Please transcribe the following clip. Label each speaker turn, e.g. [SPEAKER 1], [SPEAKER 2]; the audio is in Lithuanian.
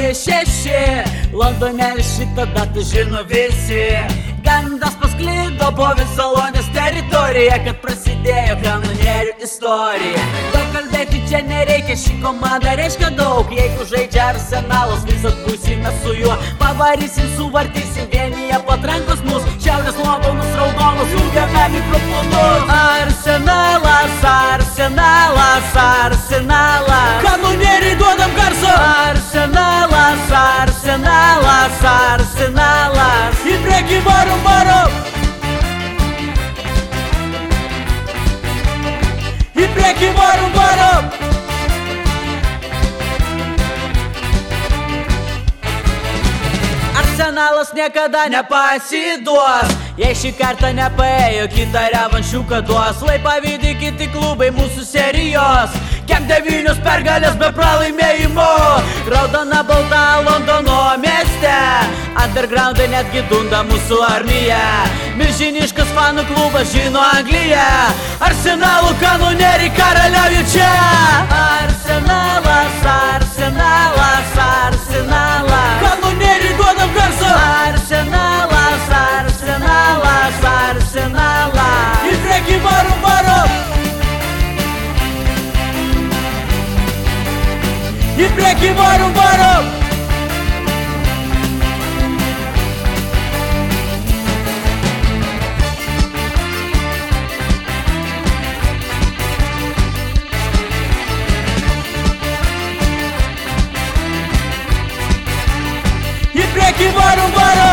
[SPEAKER 1] numeris šeši. Londone šitą datą žino visi. Gandas pasklido po visą Londės teritoriją Kad prasidėjo kanonierių istorija. Daug kalbėti čia nereikia, ši komanda reiškia daug. Jeigu žaidžia arsenalas, visat būsime su juo. Pavarysim, suvartysim, vienyje patrankos mus. Šiaurės londonus raudonus, jungiame mikrofonus Arsenalas, arsenalas, arsenalas arsenalas,
[SPEAKER 2] Į priekį varom, varom. Į priekį varom, varom.
[SPEAKER 1] Arsenalas niekada nepasiduos. Jei šį kartą nepaėjo, kitą revanšiuką duos. Lai pavydį kiti klubai mūsų serijos. Kem devynios pergalės be pralaimėjimo. Raudona balta Undergroundai netgi dunda mūsų armija. Milžiniškas fanų klubas žino Angliją. Arsenalų kanonieriai karaliauja čia. Arsenalas, arsenalas, arsenalas.
[SPEAKER 2] Kanonieriai duodam garso
[SPEAKER 1] Arsenalas, arsenalas, arsenalas.
[SPEAKER 2] Į priekį varom, varom Į priekį varom, varom Į priekį varom, varom